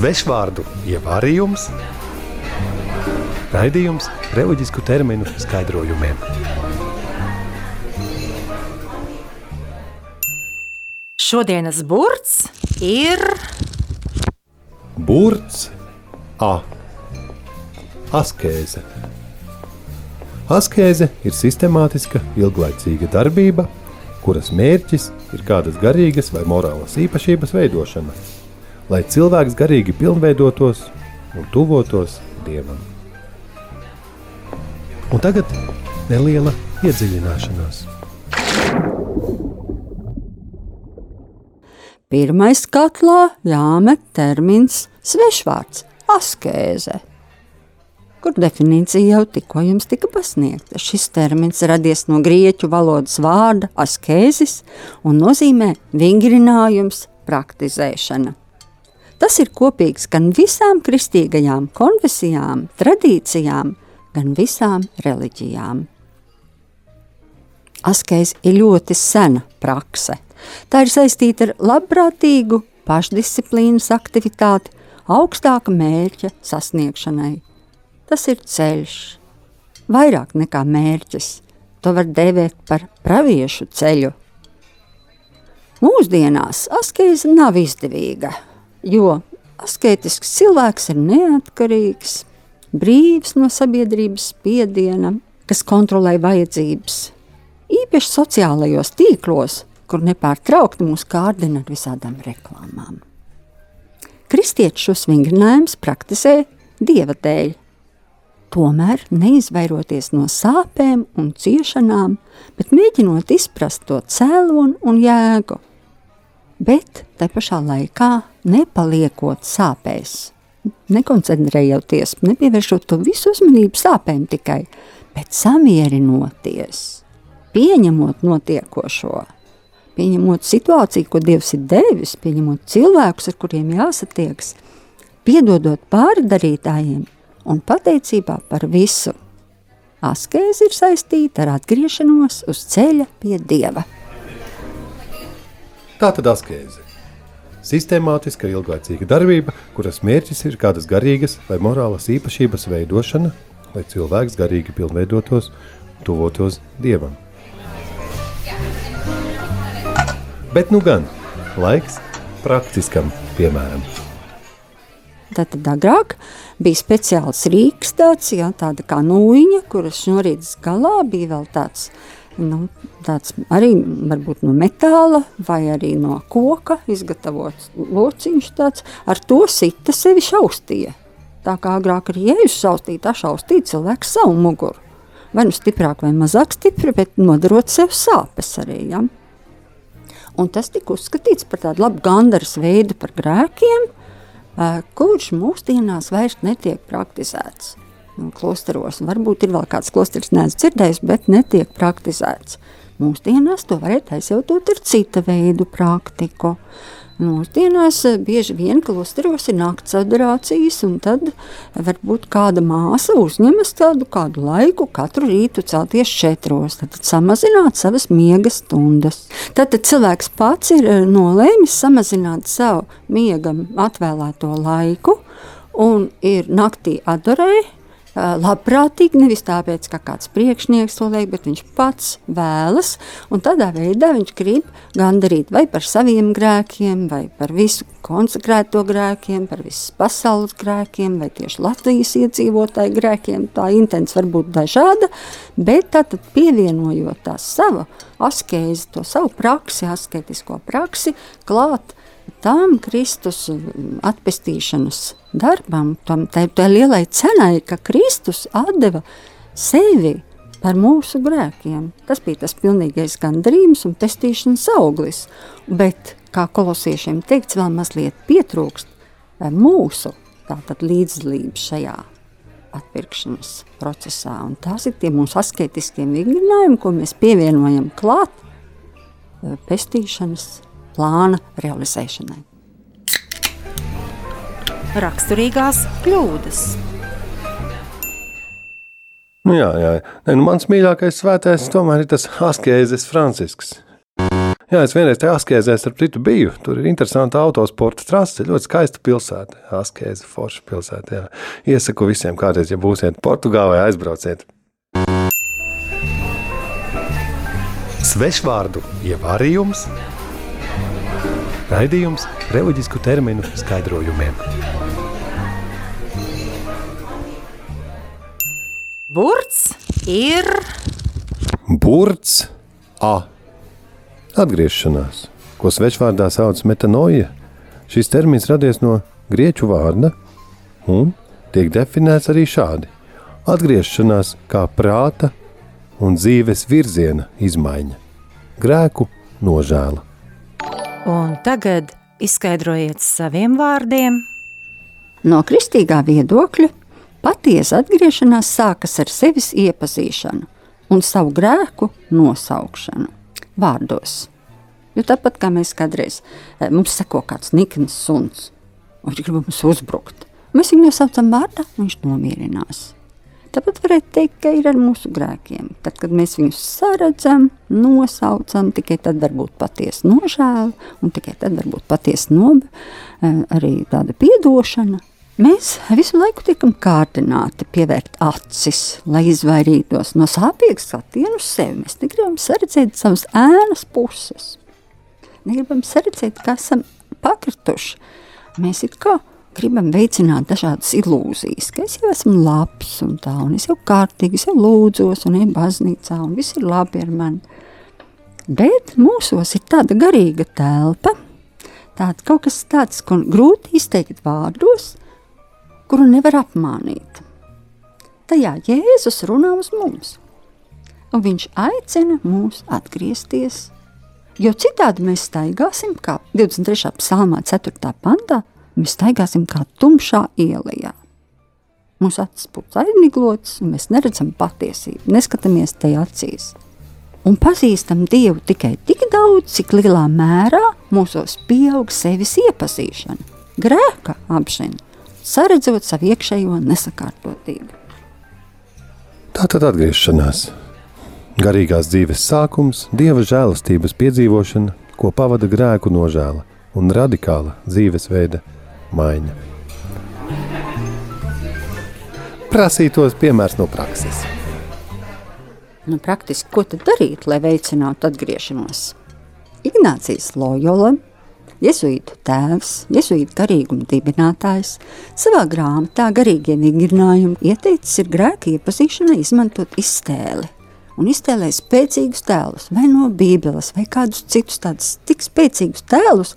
svešvārdu ievārījums, raidījums reliģisku terminu skaidrojumiem. Šodienas burts ir Burts A. Askēze. Askēze ir sistemātiska, ilglaicīga darbība, kuras mērķis ir kādas garīgas vai morālas īpašības veidošana, lai cilvēks garīgi pilnveidotos un tuvotos dievam. Un tagad neliela iedziļināšanās. Pirmais katlā jāmet termins svešvārds - askēze kur definīcija jau tikko jums tika pasniegta. Šis termins radies no grieķu valodas vārda askēzis un nozīmē vingrinājums, praktizēšana. Tas ir kopīgs gan visām kristīgajām konfesijām, tradīcijām, gan visām reliģijām. Askēze ir ļoti sena prakse. Tā ir saistīta ar labprātīgu pašdisciplīnas aktivitāti, augstāka mērķa sasniegšanai. Tas ir ceļš, vairāk nekā mērķis. To var dēvēt par praviešu ceļu. Mūsdienās askeze nav izdevīga, jo asketisks cilvēks ir neatkarīgs, brīvs no sabiedrības spiediena, kas kontrolē vajadzības. Īpaši sociālajos tīklos, kur nepārtraukti mūs kārdina ar visādām reklāmām. Kristieši šos vingrinājumus praktizē dieva dēļ, tomēr neizvairoties no sāpēm un ciešanām, bet mēģinot izprast to cēloni un jēgu. Bet te pašā laikā nepaliekot sāpēs, nekoncentrējoties, nepievēršot to visu uzmanību sāpēm tikai, bet samierinoties, pieņemot notiekošo, pieņemot situāciju, ko Dievs ir devis, pieņemot cilvēkus, ar kuriem jāsatiekas, piedodot pārdarītājiem, un pateicībā par visu. Askēze ir saistīta ar atgriešanos uz ceļa pie Dieva. Tā tad askēze. Sistemātiska, ilglaicīga darbība, kuras mērķis ir kādas garīgas vai morālas īpašības veidošana, lai cilvēks garīgi pilnveidotos, tuvotos Dievam. Bet nu gan, laiks praktiskam piemēram. Tātad agrāk bija speciāls rīks tāds, jā, tāda kā nūjiņa, kuras šnorītas galā bija vēl tāds, nu, tāds arī varbūt no metāla vai arī no koka izgatavots lociņš tāds, ar to sita sevi šaustīja. Tā kā agrāk arī jēzus šaustīja, tā šaustīja cilvēks savu muguru. Vai nu stiprāk vai mazāk stipri, bet nodarot sev sāpes arī, jā. Un tas tika uzskatīts par tādu labu gandaras veidu par grēkiem, kurš mūsdienās vairs netiek praktizēts. Klosteros, varbūt ir vēl kāds klosteris, neesmu dzirdējis, bet netiek praktizēts. Mūsdienās to varētu aizjautot ar cita veidu praktiku. Mūsdienās eh, bieži vien klosteros ir nakts adorācijas, un tad varbūt kāda māsa uzņemas tādu kādu laiku katru rītu celties četros, tad samazināt savas miega stundas. Tad, cilvēks pats ir eh, nolēmis samazināt savu miegam atvēlēto laiku, un ir naktī adorējis labprātīgi, nevis tāpēc, ka kāds priekšnieks to liek, bet viņš pats vēlas. Tādā veidā viņš grib gandarīt vai par saviem grēkiem, vai par visu konsekrēto grēkiem, par visas pasaules grēkiem, vai tieši Latvijas iedzīvotāju grēkiem. Tā intents var būt dažāda, bet tad pievienojot tā savu askezi, to savu praksi, asketisko praksi, klāt tam Kristus atpestīšanas darbam, tam tai, tai lielai cenai, ka Kristus atdeva sevi par mūsu grēkiem. Tas bija tas pilnīgais gandarījums un pestīšanas auglis. Bet, kā kolosiešiem teikts, vēl mazliet pietrūkst eh, mūsu tātad līdzdalības šajā atpirkšanas procesā. Un tās ir tie mūsu asketiskie vingrinājumi, ko mēs pievienojam klāt eh, pestīšanas plāna realizēšanai. Raksturīgās kļūdas. Nu jā, jā. Ne, nu mans mīļākais svētais tomēr ir tas askēzes Francisks. Jā, es vienreiz tajā askēzē, starp citu, biju. Tur ir interesanta autosporta trase, ļoti skaista pilsēta. Askēze, forša pilsēta. Jā. Iesaku visiem, kādreiz, ja būsiet Portugālē, aizbrauciet. Svešvārdu ievārījums, raidījums reliģisku terminu skaidrojumiem. Burts ir Burts A. Atgriešanās, ko svešvārdā sauc metanoja. Šis termins radies no grieķu vārda un tiek definēts arī šādi - atgriešanās kā prāta un dzīves virziena izmaiņa, grēku nožēla. Un tagad izskaidrojiet saviem vārdiem. No kristīgā viedokļa patiesa atgriešanās sākas ar sevis iepazīšanu un savu grēku nosaukšanu vārdos. Jo tāpat kā mēs kādreiz eh, mums seko kāds nikns suns, un viņš grib mums uzbrukt, mēs viņu nosaucam vārdā, viņš nomierinās. Tāpat varētu teikt, ka ir ar mūsu grēkiem. Tad, kad mēs viņus saredzam, nosaucam, tikai tad var būt patiesa nožēla, un tikai tad var būt patiesa nob, eh, arī tāda piedošana. Mēs visu laiku tiekam kārdināti pievērt acis, lai izvairītos no sāpīgas skatiena uz sevi. Mēs negribam redzēt savas ēnas puses. Negribam redzēt, ka esam pakrituši. Mēs it kā gribam veicināt dažādas ilūzijas, ka es jau esmu labs un tā, un es jau kārtīgi, es jau lūdzos un eju baznīcā, un viss ir labi ar mani. Bet mūsos ir tāda garīga telpa, tāda kaut kas tāds, ko grūti izteikt vārdos, kuru nevar apmānīt. Tajā Jēzus runā uz mums, un viņš aicina mūs atgriezties. Jo citādi mēs staigāsim, kā 23. psalmā, 4. pantā, mēs staigāsim kā tumšā ielā. Mūsu acis būs aizmiglotas, un mēs neredzam patiesību, neskatāmies tajā acīs. Un pazīstam Dievu tikai tik daudz, cik lielā mērā mūsos pieaug sevis iepazīšana, grēka apziņa, saredzot savu iekšējo nesakārtotību. Tā tad atgriešanās. Garīgās dzīves sākums, dieva žēlastības piedzīvošana, ko pavada grēku nožēla un radikāla dzīvesveida maiņa. Prasītos piemērs no prakses. Nu, praktiski, ko tad darīt, lai veicinātu atgriešanos? Ignācijas Lojola, Jēzus tēvs, Jēzus garīguma dibinātājs, savā grāmatā garīgie vingrinājumi ieteicis ir grēka iepazīšanai izmantot iztēli. Un iztēlēt spēcīgus tēlus, vai no Bībeles, vai kādus citus tādus tik spēcīgus tēlus,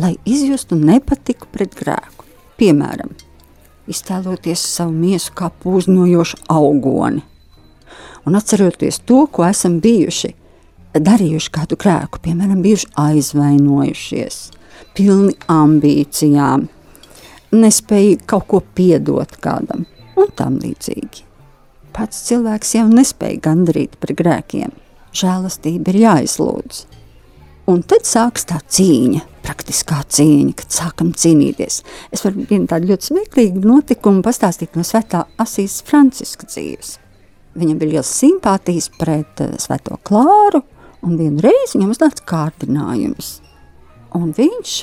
lai izjustu nepatiku pret grēku. Piemēram, iztēloties savu miesu kā pūznojošu augoni, un atceroties to, ko esam bijuši, darījuši kādu grēku, piemēram, bijuši aizvainojušies, pilni ambīcijām, nespēja kaut ko piedot kādam un tam līdzīgi. Pats cilvēks jau nespēja gandrīt par grēkiem. Žēlastība ir jāizlūdz. Un tad sākas tā cīņa, praktiskā cīņa, kad sākam cīnīties. Es varu vienu tādu ļoti smieklīgu notikumu pastāstīt no svētā Asīs Franciska dzīves. Viņam bija liels simpātijas pret uh, Svēto Klāru, un vienreiz viņam uznāca kārdinājums. Un viņš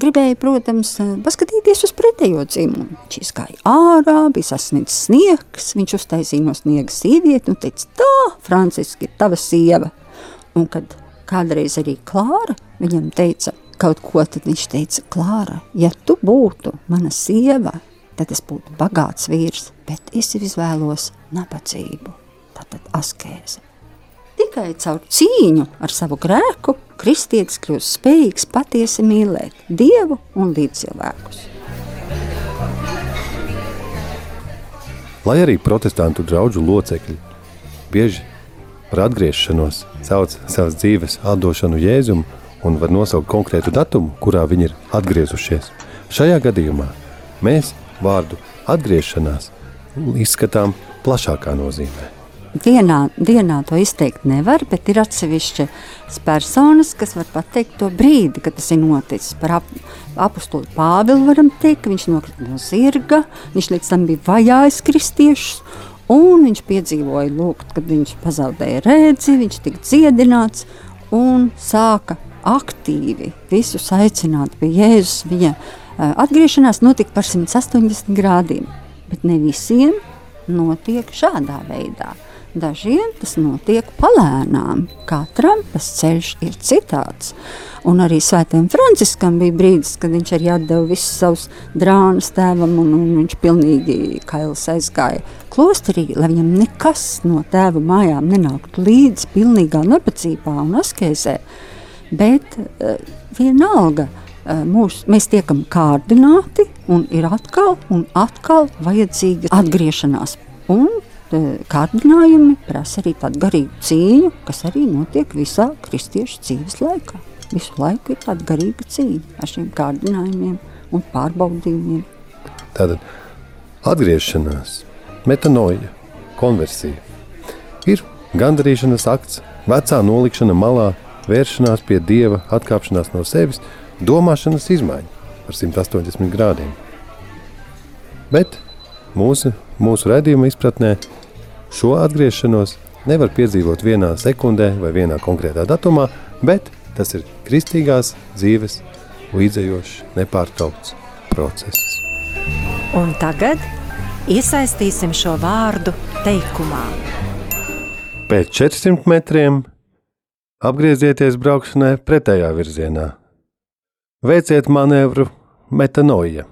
gribēja, protams, eh, paskatīties uz pretējo dzimumu. Viņš izgāja ārā, bija sasniedzis sniegs, viņš uztaisīja no sniega sievieti un teica, tā, Franciska, ir tava sieva. Un kad kādreiz arī Klāra viņam teica kaut ko, tad viņš teica, Klāra, ja tu būtu mana sieva, tad es būtu bagāts vīrs, bet es izvēlos nabadzību, tātad askēzi. Tikai caur cīņu ar savu grēku kristietis kļūst spējīgs patiesi mīlēt Dievu un līdzcilvēkus. Lai arī protestantu draugu locekļi bieži par atgriešanos sauc savas dzīves atdošanu Jēzum un var nosaukt konkrētu datumu, kurā viņi ir atgriezušies. Šajā gadījumā mēs vārdu atgriešanās izskatām plašākā nozīmē. Dienā, dienā to izteikt nevar, bet ir atsevišķas personas, kas var pateikt to brīdi, kad tas ir noticis. Par ap, apustuli Pāvilu varam teikt, ka viņš nokrita no zirga, viņš līdz tam bija vajājis kristiešus, un viņš piedzīvoja, lūk, kad viņš pazaudēja redzi, viņš tika dziedināts, un sāka aktīvi visus aicināt pie Jēzus. Viņa uh, atgriešanās notika par 180 grādiem, bet ne visiem notiek šādā veidā. Dažiem tas notiek palēnām, katram tas ceļš ir citāds. Un arī Svētajam Franciskam bija brīdis, kad viņš arī atdeva visus savus drānus tēvam, un, un viņš pilnīgi kails aizgāja klosterī, lai viņam nekas no tēva mājām nenāktu līdzi pilnīgā nepacībā un askēzē. Bet uh, vienalga, uh, mūs, mēs tiekam kārdināti un ir atkal un atkal vajadzīga atgriešanās. Un kārdinājumi prasa arī tādu garīgu cīņu, kas arī notiek visā kristiešu dzīves laikā. Visu laiku ir tāda garīga cīņa ar šiem kārdinājumiem un pārbaudījumiem. Tātad atgriešanās, metanoja, konversija ir gandarīšanas akts, vecā nolikšana malā, vēršanās pie dieva, atkāpšanās no sevis, domāšanas izmaiņa par 180 grādiem. Bet mūsu, mūsu redzējuma izpratnē Šo atgriešanos nevar piedzīvot vienā sekundē vai vienā konkrētā datumā, bet tas ir kristīgās dzīves līdzējošs, nepārtraukts process. Un tagad iesaistīsim šo vārdu teikumā. Pēc 400 metriem apgriezieties braukšanai pretējā virzienā. Veiciet manevru metanoja.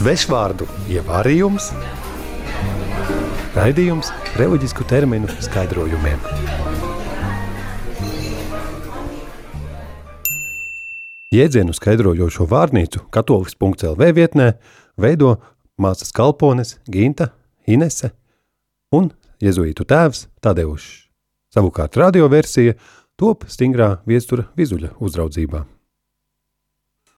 Svešvārdu ievārījums, raidījums reliģisku terminu skaidrojumiem. Jēdzienu skaidrojošo vārnīcu katolis.lv vietnē veido māsas kalpones Ginta, Inese un jezuītu tēvs Tadeušs. Savukārt radioversija top stingrā viestura vizuļa uzraudzībā.